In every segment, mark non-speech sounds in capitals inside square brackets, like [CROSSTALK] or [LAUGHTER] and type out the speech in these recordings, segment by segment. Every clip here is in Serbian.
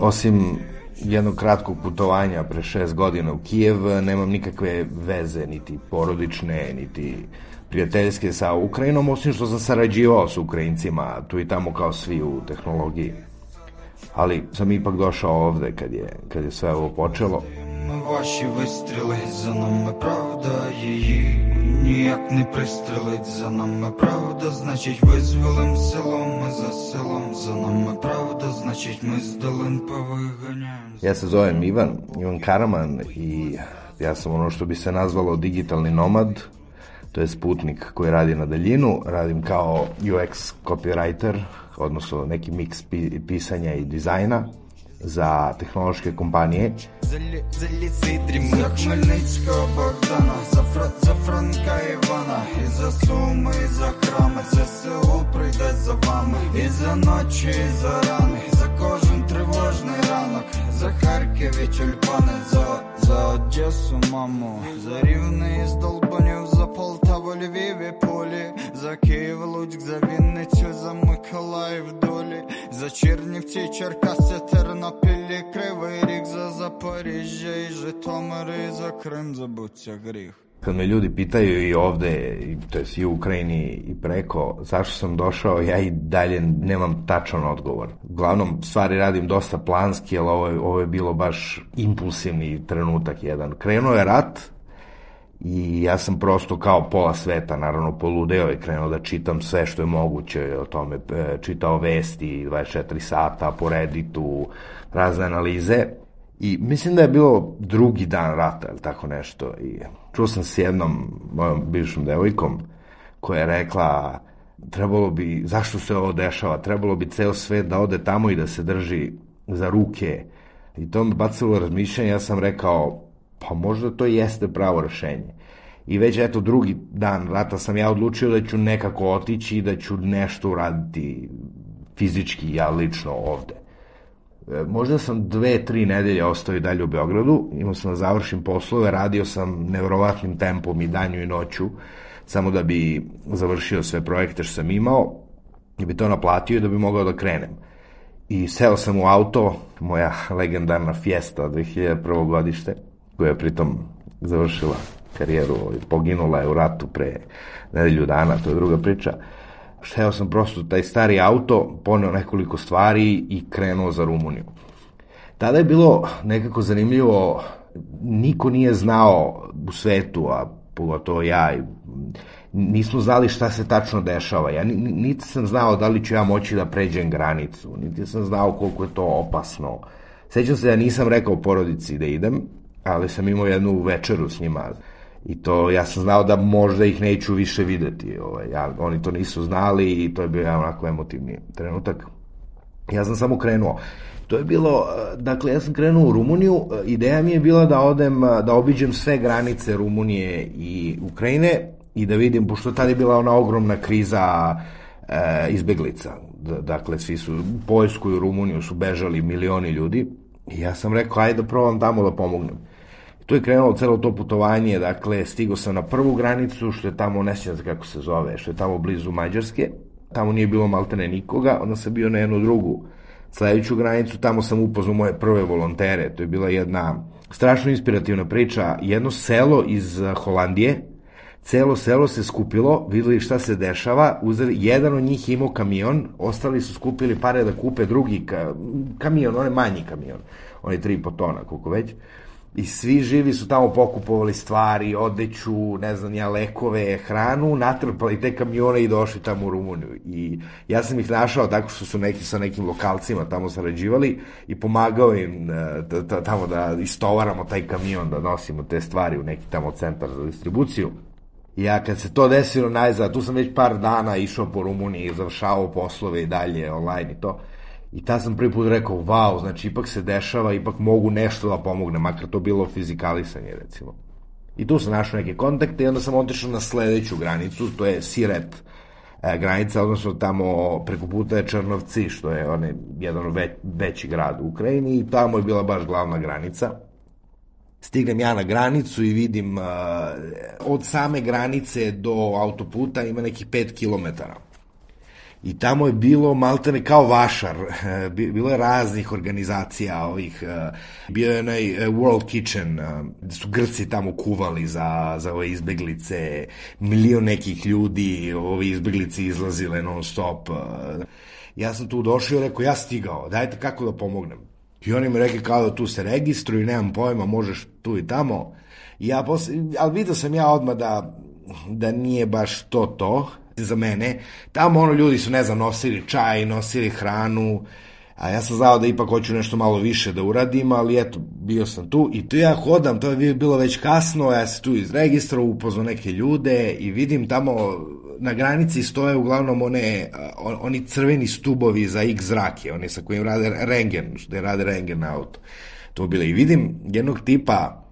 Osim jednog kratkog putovanja pre šest godina u Kijev, nemam nikakve veze, niti porodične, niti prijateljske sa Ukrajinom, osim što sam sarađivao sa Ukrajincima, tu i tamo kao svi u tehnologiji. Ali sam ipak došao ovde kad je, kad je sve ovo počelo. Ваші вистріли за нами правда, її ніяк не пристрелить за нами правда, значить визволим селом, ми за селом, за нами правда, значить ми з долин повиганяємо. Ja se zovem Ivan, Ivan Karaman i ja sam ono što bi se nazvalo digitalni nomad, to je sputnik koji radi na daljinu, radim kao UX copywriter, odnosno neki miks pi- pisanja i dizajna za tehnološke kompanije. За, лі, за ліцидрім, за Хмельницького Богдана, за, Фра, за Франка Івана, і за Суми, і за храми, за село прийде за вами, і за ночі, і за рани, за кожен тривожний ранок, за Харків і тюльпани, за, за Одесу, маму, за Рівне Долбанів, за Полтаву, Львів і Полі, за Київ, Луцьк, за Вінницю, за Миколаїв, долі, за Чернівці, Черкаси, Тернопіль, і Кривий Ріг, за Запоріжжя і Житомир, і за Крим забуться гріх. Kad me ljudi pitaju i ovde, to jest i u Ukrajini i preko, zašto sam došao, ja i dalje nemam tačan odgovor. Uglavnom, stvari radim dosta planski, ali ovo je, ovo je bilo baš impulsivni trenutak jedan. Krenuo je rat i ja sam prosto kao pola sveta, naravno poludeo i krenuo da čitam sve što je moguće o tome, e, čitao vesti 24 sata po Redditu, razne analize I mislim da je bilo drugi dan rata, ili tako nešto. I čuo sam s jednom mojom bivšom devojkom koja je rekla trebalo bi, zašto se ovo dešava, trebalo bi ceo svet da ode tamo i da se drži za ruke. I to me bacilo razmišljanje, ja sam rekao, pa možda to jeste pravo rešenje. I već eto drugi dan rata sam ja odlučio da ću nekako otići i da ću nešto uraditi fizički, ja lično ovde. E, možda sam dve, tri nedelje ostao i dalje u Beogradu, imao sam da završim poslove, radio sam nevrovatnim tempom i danju i noću, samo da bi završio sve projekte što sam imao, da bi to naplatio i da bi mogao da krenem. I seo sam u auto, moja legendarna Fiesta 2001. godište, koja je pritom završila karijeru, ovaj, poginula je u ratu pre nedelju dana, to je druga priča. Seo sam prosto taj stari auto, poneo nekoliko stvari i krenuo za Rumuniju. Tada je bilo nekako zanimljivo, niko nije znao u svetu, a pogotovo ja, nismo znali šta se tačno dešava. Ja ni- ni- niti sam znao da li ću ja moći da pređem granicu, niti sam znao koliko je to opasno. Sećam se da nisam rekao porodici da idem, ali sam imao jednu večeru s njima i to ja sam znao da možda ih neću više videti. Ovaj, ja, oni to nisu znali i to je bio jedan onako emotivni trenutak. Ja sam samo krenuo. To je bilo, eh, dakle, ja sam krenuo u Rumuniju, eh, ideja mi je bila da odem, eh, da obiđem sve granice Rumunije i Ukrajine i da vidim, pošto tada je bila ona ogromna kriza e, izbeglica. D- dakle, svi su, u Poljsku i u Rumuniju su bežali milioni ljudi i ja sam rekao, ajde da probam tamo da pomognem. Tu je krenulo celo to putovanje, dakle, stigo sam na prvu granicu, što je tamo, ne sjećam kako se zove, što je tamo blizu Mađarske, tamo nije bilo maltene nikoga, onda sam bio na jednu drugu sledeću granicu, tamo sam upoznao moje prve volontere, to je bila jedna strašno inspirativna priča, jedno selo iz eh, Holandije, celo selo se skupilo, videli šta se dešava, uzeli, jedan od njih imao kamion, ostali su skupili pare da kupe drugi ka, kamion, onaj manji kamion, onaj 3,5 tona, koliko već, i svi živi su tamo pokupovali stvari, odeću, ne znam ja, lekove, hranu, natrpali te kamione i došli tamo u Rumuniju. I ja sam ih našao tako što su neki sa nekim lokalcima tamo sarađivali i pomagao im e, tamo da istovaramo taj kamion, da nosimo te stvari u neki tamo centar za distribuciju. I ja kad se to desilo najzad, tu sam već par dana išao po Rumuniji, završavao poslove i dalje online i to. I tad sam prvi put rekao, wow, znači ipak se dešava, ipak mogu nešto da pomogne, makar to bilo fizikalisanje, recimo. I tu sam našao neke kontakte i onda sam otišao na sledeću granicu, to je Siret e, granica, odnosno tamo preko puta je Črnovci, što je onaj, jedan već, veći grad u Ukrajini i tamo je bila baš glavna granica. Stignem ja na granicu i vidim uh, od same granice do autoputa ima nekih 5 kilometara i tamo je bilo maltene kao vašar, [LAUGHS] bilo je raznih organizacija ovih, eh, bio je onaj eh, World Kitchen, eh, gde su Grci tamo kuvali za, za ove izbeglice, milion nekih ljudi, ove izbeglice izlazile non stop. Ja sam tu došao i rekao, ja stigao, dajte kako da pomognem. I oni mi rekli kao da tu se registruju, nemam pojma, možeš tu i tamo. I ja posle, ali vidio sam ja odmah da, da nije baš to to, za mene. Tamo ono ljudi su, ne znam, nosili čaj, nosili hranu, a ja sam znao da ipak hoću nešto malo više da uradim, ali eto, bio sam tu i tu ja hodam, to je bilo već kasno, ja se tu izregistrao, upoznao neke ljude i vidim tamo na granici stoje uglavnom one, oni crveni stubovi za X zrake, oni sa kojim rade rengen, što rade rengen na auto. To bilo i vidim jednog tipa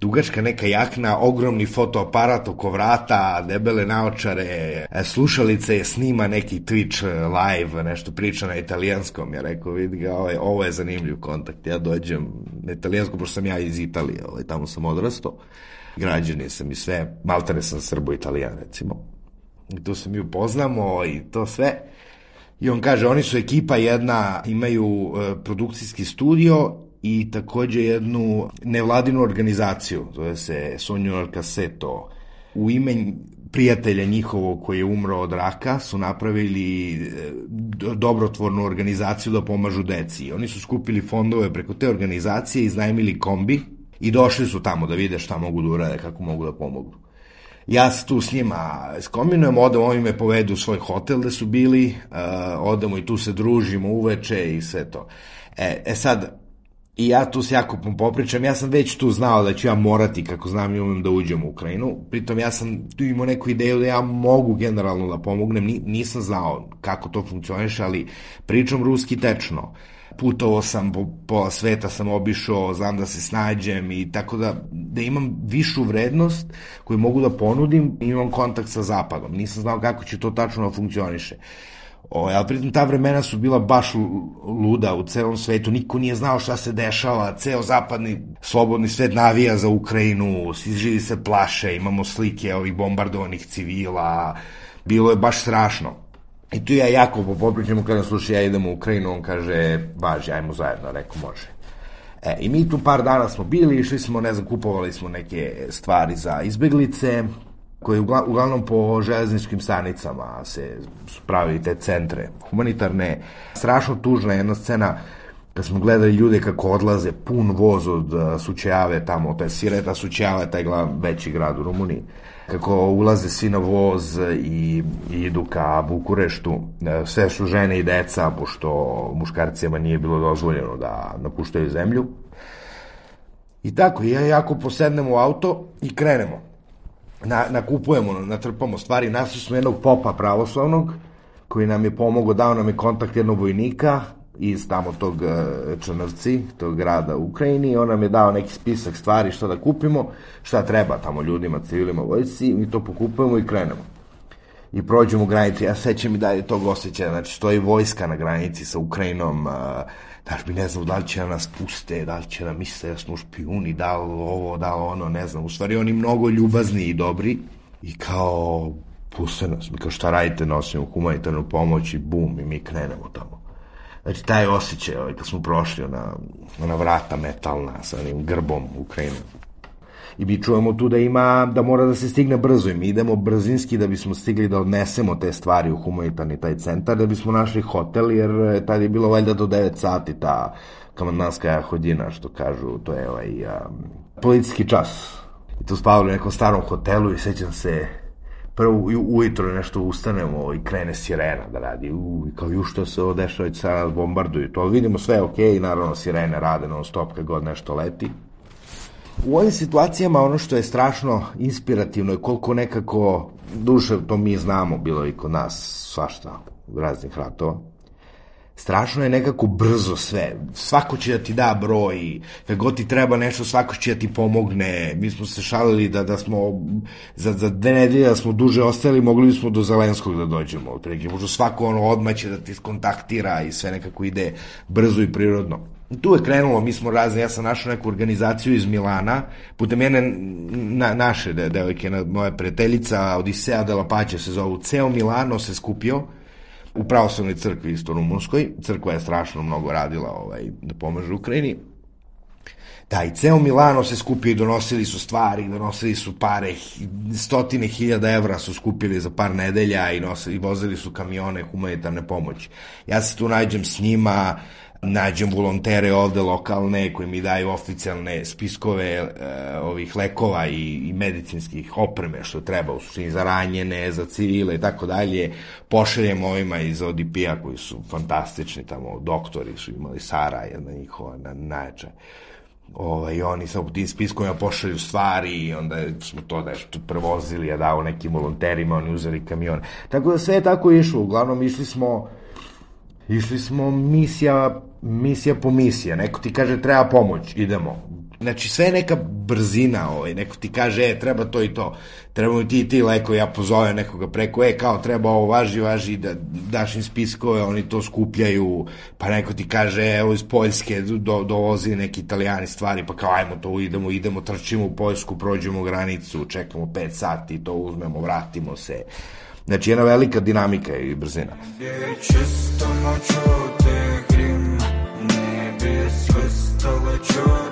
dugačka neka jakna, ogromni fotoaparat oko vrata, debele naočare, e, slušalice je snima neki Twitch e, live, nešto priča na italijanskom. Ja rekao, vidi ga, ovo je, ovo je zanimljiv kontakt. Ja dođem na italijanskom, pošto sam ja iz Italije, ovaj, tamo sam odrastao. Građani sam i sve, maltene sam srbo-italijan, recimo. I tu se mi upoznamo i to sve. I on kaže, oni su ekipa jedna, imaju uh, produkcijski studio i takođe jednu nevladinu organizaciju, zove se Sonjor Kaseto. U ime prijatelja njihovog koji je umro od raka su napravili e, dobrotvornu organizaciju da pomažu deci. Oni su skupili fondove preko te organizacije, iznajmili kombi i došli su tamo da vide šta mogu da urade, kako mogu da pomognu. Ja se tu s njima skombinujem, odemo, oni me povedu u svoj hotel gde su bili, uh, odemo i tu se družimo uveče i sve to. E, e sad, I ja tu s Jakupom popričam, ja sam već tu znao da ću ja morati, kako znam i umem da uđem u Ukrajinu. Pritom ja sam tu imao neku ideju da ja mogu generalno da pomognem, nisam znao kako to funkcioniše, ali pričam ruski tečno. Putovao sam, po pola sveta sam obišao, znam da se snađem i tako da, da imam višu vrednost koju mogu da ponudim, imam kontakt sa zapadom. Nisam znao kako će to tačno da funkcioniše. O, ali pritom ta vremena su bila baš luda u celom svetu, niko nije znao šta se dešava, ceo zapadni slobodni svet navija za Ukrajinu, svi živi se plaše, imamo slike ovih bombardovanih civila, bilo je baš strašno. I tu ja jako popričamo kada slušaj, ja idem u Ukrajinu, on kaže, važi, ajmo zajedno, rekao, može. E, I mi tu par dana smo bili, išli smo, ne znam, kupovali smo neke stvari za izbeglice, koji uglavnom po železničkim stanicama se pravi te centre humanitarne. Strašno tužna jedna scena kad smo gledali ljude kako odlaze pun voz od uh, Sučejave tamo, to je Sireta Sučejave, taj glav, veći grad u Rumuniji, kako ulaze svi na voz i, idu ka Bukureštu. Uh, sve su žene i deca, pošto muškarcima nije bilo dozvoljeno da napuštaju zemlju. I tako, ja jako posednemo u auto i krenemo na, nakupujemo, natrpamo stvari. Našli smo jednog popa pravoslavnog, koji nam je pomogao, dao nam je kontakt jednog vojnika iz tamo tog e, Črnovci, tog grada u Ukrajini, on nam je dao neki spisak stvari šta da kupimo, šta treba tamo ljudima, civilima, vojci, mi to pokupujemo i krenemo. I prođemo granicu, ja sećam i dalje tog osjećaja, znači stoji vojska na granici sa Ukrajinom, Znaš, mi ne znam da li će nas puste, da li će da misle da smo špijuni, da li ovo, da li ono, ne znam. U stvari oni mnogo ljubazni i dobri i kao puste nas. Mi kao šta radite, nosimo humanitarnu pomoć i bum, i mi krenemo tamo. Znači, taj osjećaj, ovaj, kad smo prošli ona, ona vrata metalna sa onim grbom Ukrajine. I mi čujemo tu da ima, da mora da se stigne brzo i mi idemo brzinski da bismo stigli da odnesemo te stvari u humanitarni taj centar, da bismo našli hotel, jer eh, tad je bilo valjda do 9 sati ta kamandanska hodina, što kažu, to je ovaj um, policijski čas. I tu spavali u nekom starom hotelu i sećam se, prvo ujutro nešto ustanemo i krene sirena da radi. U, i kao, ju što se ovo dešava, sad nas bombarduju. To vidimo sve ok, i naravno sirene rade non stop kad god nešto leti. U ovim situacijama ono što je strašno inspirativno je koliko nekako, duše to mi znamo, bilo i kod nas svašta raznih ratova, strašno je nekako brzo sve. Svako će da ti da broj, kad god ti treba nešto, svako će da ti pomogne. Mi smo se šalili da, da smo za, za dve nedelje da smo duže ostali, mogli bismo do Zelenskog da dođemo. Otprilike, možda svako ono odmah će da ti skontaktira i sve nekako ide brzo i prirodno. Tu je krenulo, mi smo razne, ja sam našao neku organizaciju iz Milana, putem jedne na, naše devojke, moja prijateljica, Odisea de la Pače se zovu, ceo Milano se skupio, u pravoslavnoj crkvi isto rumunskoj. Crkva je strašno mnogo radila ovaj, da pomaže Ukrajini. Da, i ceo Milano se skupio i donosili su stvari, donosili su pare, stotine hiljada evra su skupili za par nedelja i, nosili, i vozili su kamione humanitarne pomoći. Ja se tu nađem s njima, nađem volontere ovde lokalne koji mi daju oficijalne spiskove e, ovih lekova i, i medicinskih opreme što treba u suštini za ranjene, za civile i tako dalje. Pošaljem ovima iz ODP-a koji su fantastični tamo, doktori su imali Sara, jedna njihova na, najjača. Ovaj, oni sa tim spiskovima pošalju stvari i onda smo to nešto prevozili, ja dao nekim volonterima, oni uzeli kamion. Tako da sve je tako išlo, uglavnom išli smo išli smo misija misija po misija, neko ti kaže treba pomoć, idemo. Znači sve je neka brzina, ovaj, neko ti kaže, e, treba to i to, treba ti i ti leko, ja pozovem nekoga preko, e, kao treba ovo, važi, važi, da daš im spiskove, oni to skupljaju, pa neko ti kaže, evo iz Poljske do, dovozi neki italijani stvari, pa kao, ajmo to, idemo, idemo, trčimo u Poljsku, prođemo granicu, čekamo 5 sati, to uzmemo, vratimo se. Znači, jedna velika dinamika i brzina. Čisto te True.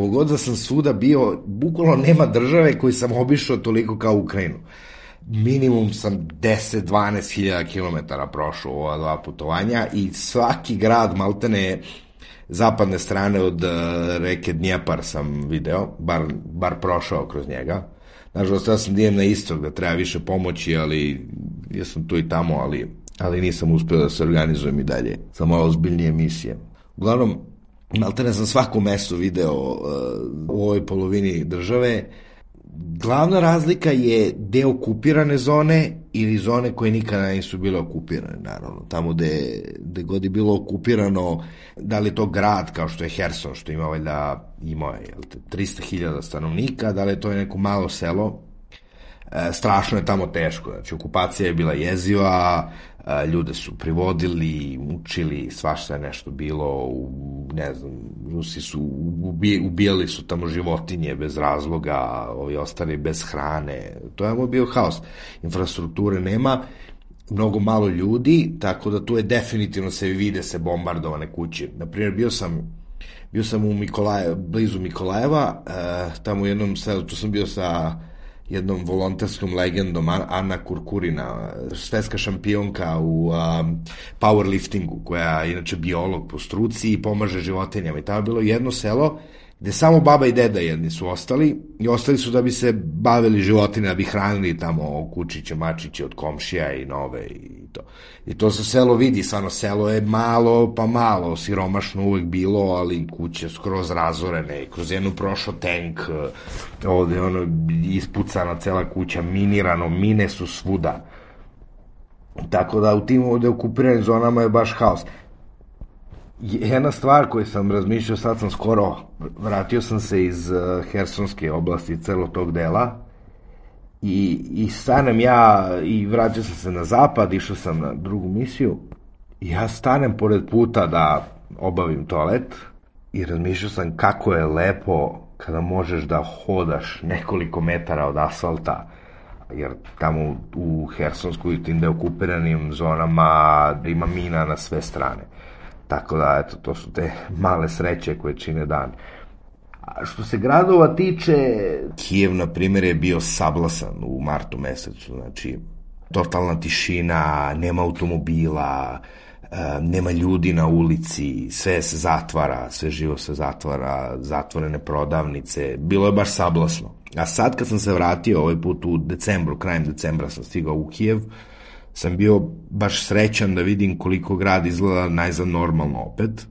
Kogod da sam svuda bio, bukvalno nema države koju sam obišao toliko kao Ukrajinu. Minimum sam 10-12 hiljada kilometara prošao ova dva putovanja i svaki grad maltene zapadne strane od uh, reke Dnjepar sam video, bar, bar prošao kroz njega. Nažalost, ja sam dijem na istok da treba više pomoći, ali ja sam tu i tamo, ali ali nisam uspio da se organizujem i dalje za malo ozbiljnije misije. Uglavnom, maltene sam svako mesto video uh, u ovoj polovini države. Glavna razlika je deo okupirane zone ili zone koje nikada nisu bile okupirane, naravno. Tamo gde, gde god je bilo okupirano, da li je to grad kao što je Herson, što ima valjda, ima 300.000 stanovnika, da li je to neko malo selo, e, strašno je tamo teško. Znači, okupacija je bila jeziva, ljude su privodili, mučili, svašta je nešto bilo, u, ne znam, Rusi su ubijali su tamo životinje bez razloga, ovi ostali bez hrane, to je bio haos. Infrastrukture nema, mnogo malo ljudi, tako da tu je definitivno se vide se bombardovane kuće. Naprimjer, bio sam bio sam u Mikolaje, blizu Mikolajeva, tamo u jednom selu, tu sam bio sa jednom volonterskom legendom Ana Kurkurina, svetska šampionka u powerliftingu, koja je inače biolog po struci i pomaže životinjama. I tamo je bilo jedno selo gde samo baba i deda jedni su ostali i ostali su da bi se bavili životinje, da bi hranili tamo kučiće, mačiće od komšija i nove i to. I to se selo vidi, stvarno selo je malo pa malo, siromašno uvek bilo, ali kuće skroz razorene, kroz jednu prošao tank, ovde ono ispucana cela kuća, minirano, mine su svuda. Tako da u tim ovde okupiranim zonama je baš haos. Jedna stvar koju sam razmišljao, sad sam skoro, vratio sam se iz uh, Hersonske oblasti, celog tog dela, i, i stanem ja, i vratio sam se na zapad, išao sam na drugu misiju, i ja stanem pored puta da obavim toalet, i razmišljao sam kako je lepo kada možeš da hodaš nekoliko metara od asfalta, jer tamo u Hersonsku i tim deokupiranim zonama ima mina na sve strane. Tako da, eto, to su te male sreće koje čine dan. Što se gradova tiče, Kijev, na primjer, je bio sablasan u martu mesecu, znači, totalna tišina, nema automobila, nema ljudi na ulici, sve se zatvara, sve živo se zatvara, zatvorene prodavnice, bilo je baš sablasno. A sad kad sam se vratio ovaj put u decembru, krajem decembra sam stigao u Kijev, sam bio baš srećan da vidim koliko grad izgleda najzad normalno opet.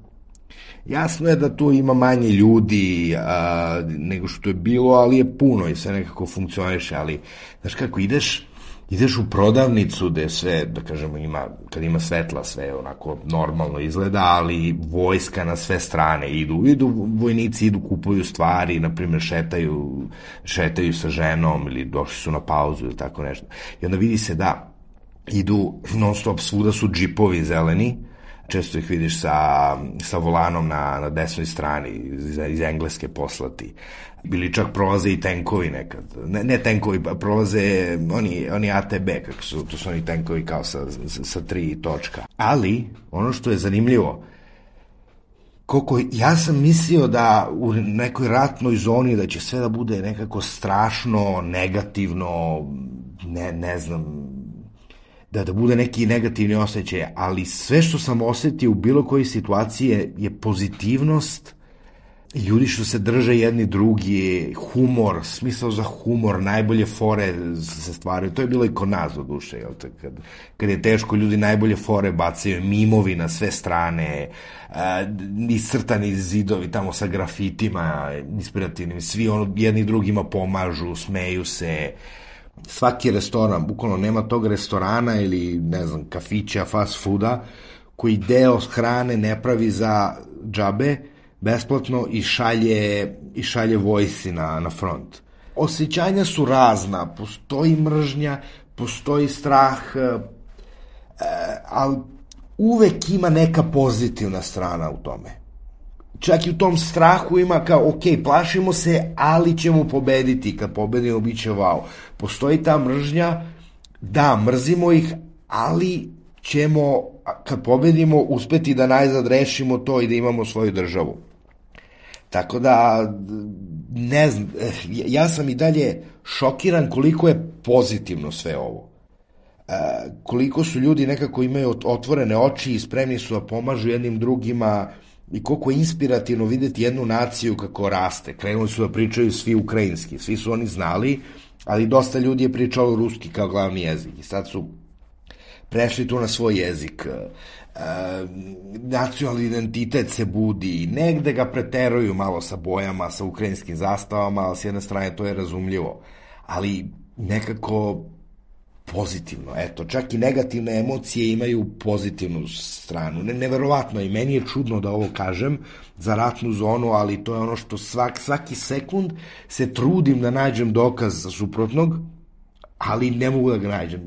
Jasno je da tu ima manje ljudi a, nego što je bilo, ali je puno i sve nekako funkcioniše, ali znaš kako ideš, ideš u prodavnicu gde sve, da kažemo, ima, kad ima svetla sve onako normalno izgleda, ali vojska na sve strane idu, idu vojnici, idu, kupuju stvari, na primjer šetaju, šetaju sa ženom ili došli su na pauzu ili tako nešto. I onda vidi se da idu non stop, svuda su džipovi zeleni, često ih vidiš sa, sa volanom na, na desnoj strani, iz, iz engleske poslati. Bili čak prolaze i tenkovi nekad. Ne, ne tenkovi, pa prolaze oni, oni ATB, kako su, to su oni tenkovi kao sa, sa, sa tri točka. Ali, ono što je zanimljivo, koliko ja sam mislio da u nekoj ratnoj zoni da će sve da bude nekako strašno, negativno, ne, ne znam, da, da bude neki negativni osjećaj, ali sve što sam osetio u bilo kojoj situaciji je, je pozitivnost, ljudi što se drže jedni drugi, humor, smisao za humor, najbolje fore se stvaraju. To je bilo i kod nas do duše, jel te? Kad, kad je teško, ljudi najbolje fore bacaju, mimovi na sve strane, uh, iscrtani zidovi tamo sa grafitima inspirativnim, svi ono jedni drugima pomažu, smeju se, svaki restoran, bukvalno nema tog restorana ili ne znam, kafića, fast fooda, koji deo hrane ne pravi za džabe, besplatno i šalje, i šalje vojsi na, na front. Osjećanja su razna, postoji mržnja, postoji strah, e, ali uvek ima neka pozitivna strana u tome. Čak i u tom strahu ima kao, ok, plašimo se, ali ćemo pobediti, kad pobedimo bit će wow. Postoji ta mržnja, da, mrzimo ih, ali ćemo, kad pobedimo, uspeti da najzad rešimo to i da imamo svoju državu. Tako da, ne znam, eh, ja sam i dalje šokiran koliko je pozitivno sve ovo. E, koliko su ljudi nekako imaju otvorene oči i spremni su da pomažu jednim drugima i koliko je inspirativno videti jednu naciju kako raste. Krenuli su da pričaju svi ukrajinski, svi su oni znali, ali dosta ljudi je pričalo ruski kao glavni jezik i sad su prešli tu na svoj jezik. E, nacionalni identitet se budi, negde ga preteruju malo sa bojama, sa ukrajinskim zastavama, ali s jedne strane to je razumljivo. Ali nekako pozitivno, eto, čak i negativne emocije imaju pozitivnu stranu. Ne, neverovatno i meni je čudno da ovo kažem za ratnu zonu, ali to je ono što svak, svaki sekund se trudim da nađem dokaz za suprotnog, ali ne mogu da ga nađem.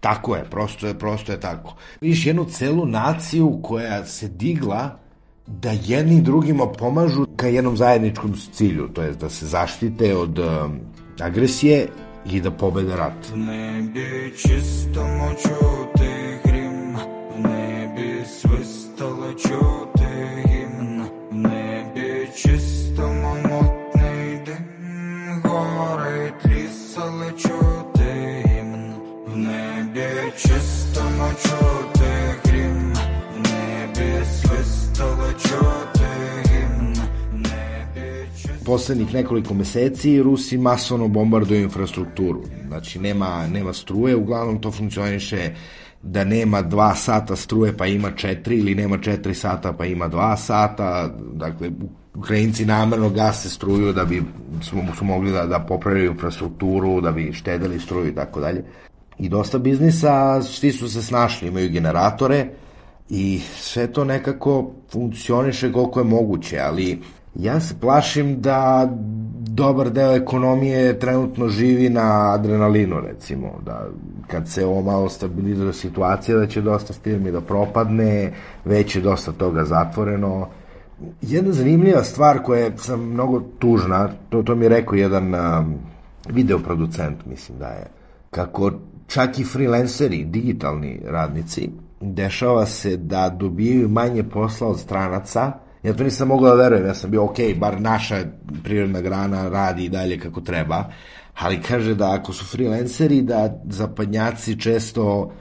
Tako je, prosto je, prosto je tako. Vidiš jednu celu naciju koja se digla da jedni drugima pomažu ka jednom zajedničkom cilju, to je da se zaštite od um, agresije i da pobede rat. В небі чисто чути грім, в небі свистало чути гімн, в небі чисто момотний дим, горить ліс, але чути гімн, в небі чисто чути poslednjih nekoliko meseci Rusi masovno bombarduju infrastrukturu. Znači, nema, nema struje, uglavnom to funkcioniše da nema dva sata struje pa ima četiri ili nema četiri sata pa ima dva sata. Dakle, Ukrajinci namerno gase struju da bi su, su mogli da, da popravljaju infrastrukturu, da bi štedili struju i tako dalje. I dosta biznisa, svi su se snašli, imaju generatore i sve to nekako funkcioniše koliko je moguće, ali ja se plašim da dobar deo ekonomije trenutno živi na adrenalinu, recimo, da kad se ovo malo stabilizuje situacija, da će dosta firmi da propadne, već je dosta toga zatvoreno. Jedna zanimljiva stvar koja je sam mnogo tužna, to, to mi je rekao jedan um, videoproducent, mislim da je, kako čak i freelanceri, digitalni radnici, dešava se da dobijaju manje posla od stranaca, Ja to nisam mogao da verujem, ja sam bio ok, bar naša prirodna grana radi i dalje kako treba, ali kaže da ako su freelanceri, da zapadnjaci često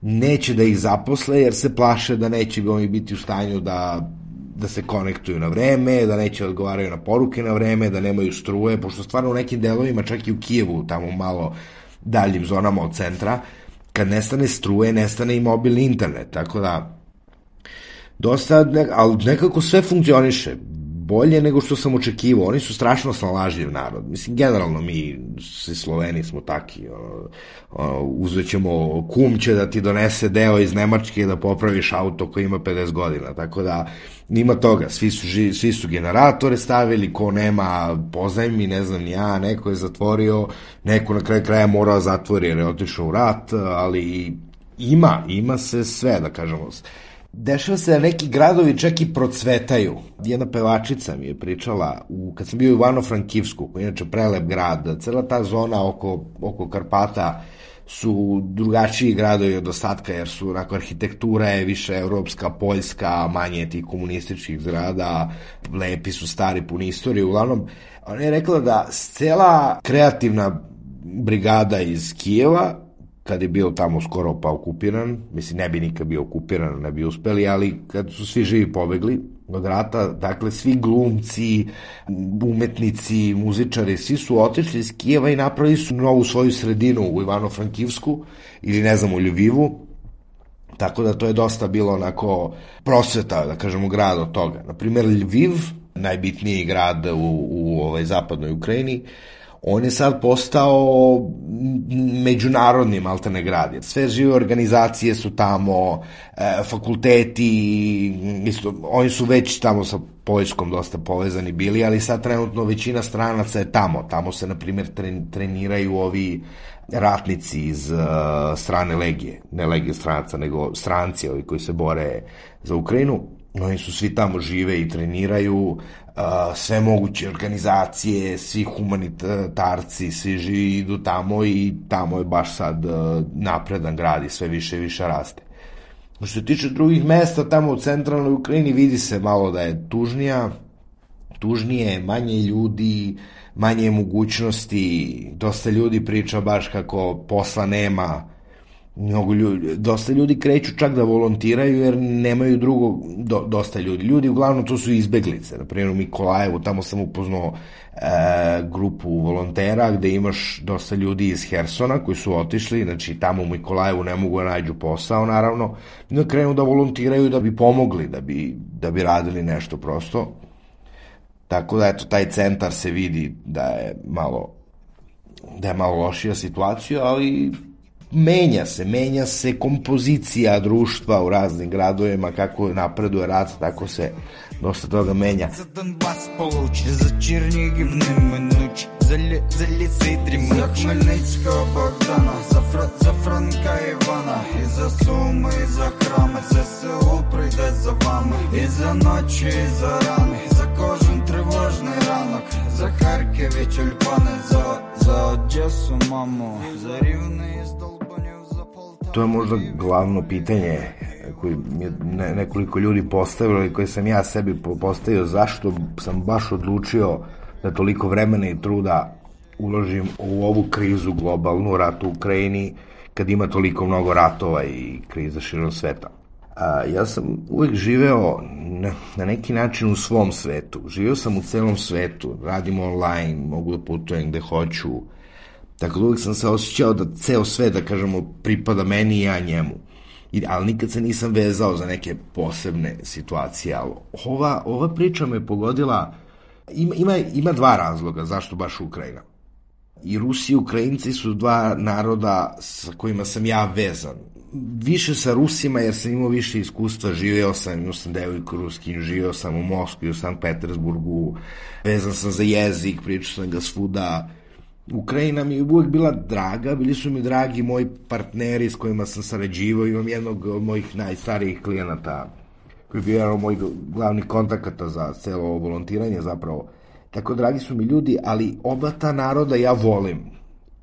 neće da ih zaposle jer se plaše da neće oni biti u stanju da da se konektuju na vreme, da neće da odgovaraju na poruke na vreme, da nemaju struje, pošto stvarno u nekim delovima, čak i u Kijevu, tamo malo daljim zonama od centra, kad nestane struje, nestane i mobilni internet, tako da dosta, ali nekako sve funkcioniše bolje nego što sam očekivao. Oni su strašno snalažljiv narod. Mislim, generalno mi, svi Sloveni smo taki. Uzvećemo kum će da ti donese deo iz Nemačke da popraviš auto koji ima 50 godina. Tako da, nima toga. Svi su, svi su generatore stavili, ko nema pozajmi, ne znam ja, neko je zatvorio, neko na kraju kraja morao zatvori jer je otišao u rat, ali ima, ima se sve, da kažemo dešava se da neki gradovi čak i procvetaju. Jedna pevačica mi je pričala, u, kad sam bio u Ivano-Frankivsku, koji je inače prelep grad, cela ta zona oko, oko Karpata su drugačiji gradovi od ostatka, jer su onako, arhitektura je više evropska, poljska, manje tih komunističkih zgrada, lepi su stari, puni istorije. Uglavnom, ona je rekla da cela kreativna brigada iz Kijeva kad je bio tamo skoro pa okupiran, mislim ne bi nikad bio okupiran, ne bi uspeli, ali kad su svi živi pobegli od rata, dakle svi glumci, umetnici, muzičari, svi su otišli iz Kijeva i napravili su novu svoju sredinu u Ivano-Frankivsku ili ne znam u Ljubivu, tako da to je dosta bilo onako prosveta, da kažemo, grad od toga. Naprimer, Lviv, najbitniji grad u, u ovaj, zapadnoj Ukrajini, on je sad postao međunarodni maltene grad. Sve žive organizacije su tamo, e, fakulteti, isto, oni su već tamo sa Poljskom dosta povezani bili, ali sad trenutno većina stranaca je tamo. Tamo se, na primjer, treniraju ovi ratnici iz uh, strane legije, ne legije stranaca, nego stranci ovi koji se bore za Ukrajinu. Oni su svi tamo žive i treniraju, sve moguće organizacije, svi humanitarci, svi živi idu tamo i tamo je baš sad napredan grad i sve više i više raste. Što se tiče drugih mesta, tamo u centralnoj Ukrajini vidi se malo da je tužnija, tužnije, manje ljudi, manje mogućnosti, dosta ljudi priča baš kako posla nema, mnogo ljudi, dosta ljudi kreću čak da volontiraju jer nemaju drugo, do, dosta ljudi. Ljudi uglavnom to su izbeglice, na primjer u Mikolajevu, tamo sam upoznao e, grupu volontera gde imaš dosta ljudi iz Hersona koji su otišli, znači tamo u Mikolajevu ne mogu da nađu posao naravno, da krenu da volontiraju da bi pomogli, da bi, da bi radili nešto prosto. Tako da eto, taj centar se vidi da je malo da je malo lošija situacija, ali menja se, menja se kompozicija društva u raznim gradovima, kako napreduje rat, tako se dosta toga menja. За Донбас получи, за Чернігів не минуть, за, лі, за ліси дрімуть. За Хмельницького Богдана, за, Фр, за Франка Івана, і за Суми, і за храми, ЗСУ прийде за вами, і за ночі, і за рани, за кожен тривожний ранок, за Харків і тюльпани, за, за Одесу, маму, за рівний і здол to je možda glavno pitanje koji mi je nekoliko ljudi postavilo i koje sam ja sebi postavio zašto sam baš odlučio da toliko vremena i truda uložim u ovu krizu globalnu, rat u Ukrajini, kad ima toliko mnogo ratova i kriza širom sveta. A, ja sam uvek živeo na, na neki način u svom svetu. Živeo sam u celom svetu, radim online, mogu da putujem gde hoću, Dakle, uvijek sam se osjećao da ceo sve, da kažemo, pripada meni i ja njemu. I, ali nikad se nisam vezao za neke posebne situacije. Ali ova, ova priča me pogodila, ima, ima, ima dva razloga zašto baš Ukrajina. I Rusi i Ukrajinci su dva naroda sa kojima sam ja vezan. Više sa Rusima jer sam imao više iskustva, živeo sam, imao sam devojku ruskinju, živeo sam u Moskvi, u Sankt Petersburgu, vezan sam za jezik, pričao sam ga svuda. Ukrajina mi je uvijek bila draga, bili su mi dragi moji partneri s kojima sam sarađivao, imam jednog od mojih najstarijih klijenata koji je bio jedan od mojih glavnih kontakata za celo ovo volontiranje zapravo. Tako dragi su mi ljudi, ali oba ta naroda ja volim.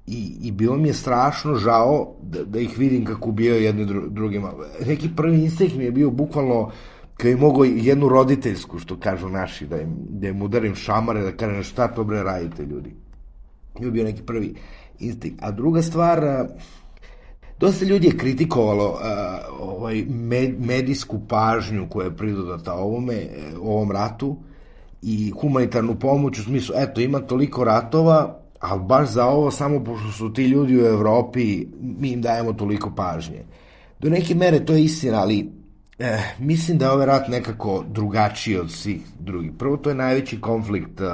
I, i bilo mi je strašno žao da, da ih vidim kako ubijaju jedni dru, drugima. Neki prvi instinkt mi je bio bukvalno kad je mogo jednu roditeljsku, što kažu naši, da im, da im udarim šamare, da kažem šta to bre radite ljudi. To je bio neki prvi instinkt. A druga stvar, dosta ljudi je kritikovalo ovaj med, medijsku pažnju koja je pridodata ovome, ovom ratu i humanitarnu pomoć u smislu, eto, ima toliko ratova, ali baš za ovo, samo pošto su ti ljudi u Evropi, mi im dajemo toliko pažnje. Do neke mere to je istina, ali eh, mislim da je ovaj rat nekako drugačiji od svih drugih. Prvo, to je najveći konflikt eh,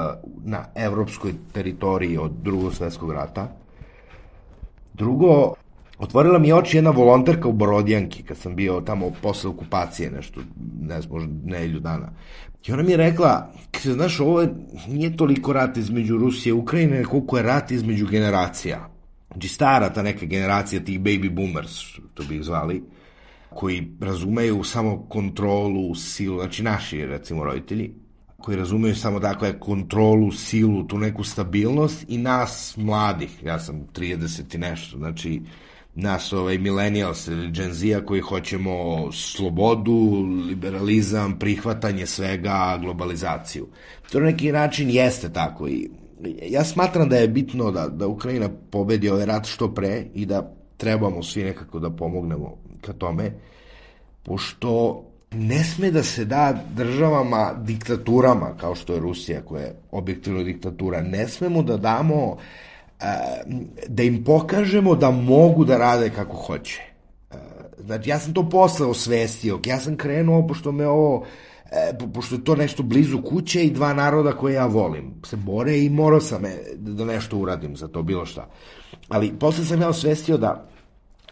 na evropskoj teritoriji od drugog svetskog rata. Drugo, otvorila mi oči jedna volonterka u Borodjanki, kad sam bio tamo posle okupacije, nešto, ne znam, možda nedelju dana. I ona mi je rekla, kaže, znaš, ovo je, nije toliko rat između Rusije i Ukrajine, koliko je rat između generacija. Znači, stara ta neka generacija tih baby boomers, to bi ih zvali, koji razumeju samo kontrolu, silu, znači naši, recimo, roditelji, koji razumeju samo dakle kontrolu, silu, tu neku stabilnost i nas mladih, ja sam 30 i nešto, znači nas ovaj millennials ili Gen Z koji hoćemo slobodu, liberalizam, prihvatanje svega, globalizaciju. To na neki način jeste tako i ja smatram da je bitno da, da Ukrajina pobedi ovaj rat što pre i da trebamo svi nekako da pomognemo ka tome, pošto ne sme da se da državama, diktaturama, kao što je Rusija, koja je objektivno diktatura, ne smemo da damo, da im pokažemo da mogu da rade kako hoće. Znači, ja sam to posle osvestio, ja sam krenuo, pošto me ovo, e, pošto je to nešto blizu kuće i dva naroda koje ja volim, se bore i morao sam e, da nešto uradim za to, bilo šta. Ali posle sam ja osvestio da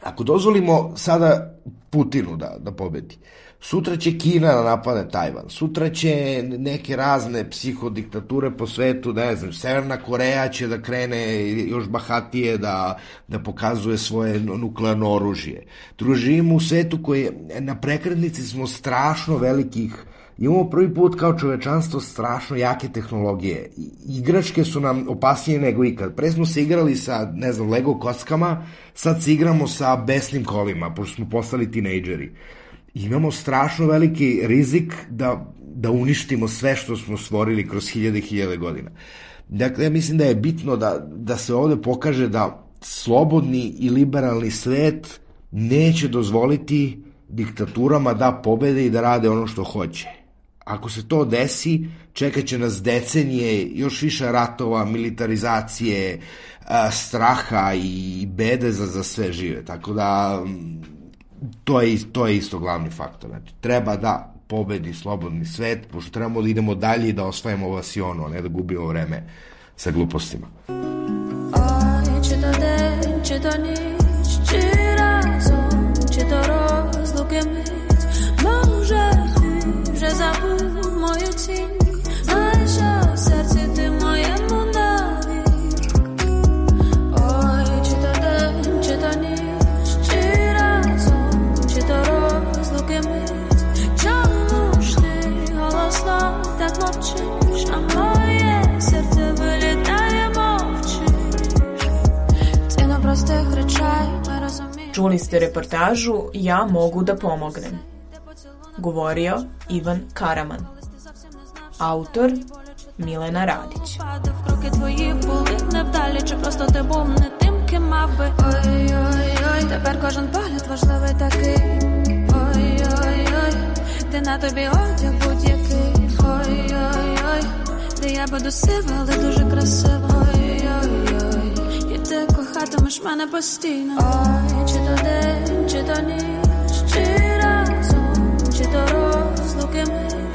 ako dozvolimo sada Putinu da, da pobedi, sutra će Kina da napade Tajvan, sutra će neke razne psihodiktature po svetu, ne znam, Severna Koreja će da krene još bahatije da, da pokazuje svoje nuklearno oružje. Družimo u svetu koji je, na prekrednici smo strašno velikih imamo prvi put kao čovečanstvo strašno jake tehnologije. Igračke su nam opasnije nego ikad. Pre smo se igrali sa, ne znam, Lego kockama, sad se igramo sa besnim kolima, pošto smo postali tinejdžeri. Imamo strašno veliki rizik da, da uništimo sve što smo stvorili kroz hiljade i hiljade godina. Dakle, ja mislim da je bitno da, da se ovde pokaže da slobodni i liberalni svet neće dozvoliti diktaturama da pobede i da rade ono što hoće. Ako se to desi, čekaće nas decenije, još više ratova, militarizacije, straha i bede za, za sve žive. Tako da, to je, to je isto glavni faktor. Znači, treba da pobedi slobodni svet, pošto trebamo da idemo dalje i da osvajamo vasionu, a ne da gubimo vreme sa glupostima. Oj, czy to den, czy to nic, czy razem, czy to myć, może że zabół moje Čuli ste reportažu Ja mogu da pomognem. Govorio Ivan Karaman. Autor Milena Radić. Тепер кожен погляд важливий такий. Ой-ой-ой, ти на тобі одяг будь-який. Ой-ой-ой, де я буду сива, але дуже красива. Ой-ой-ой, і ти кохатимеш мене постійно. Один чи то ніч, чи разом, чи то розлуки ми.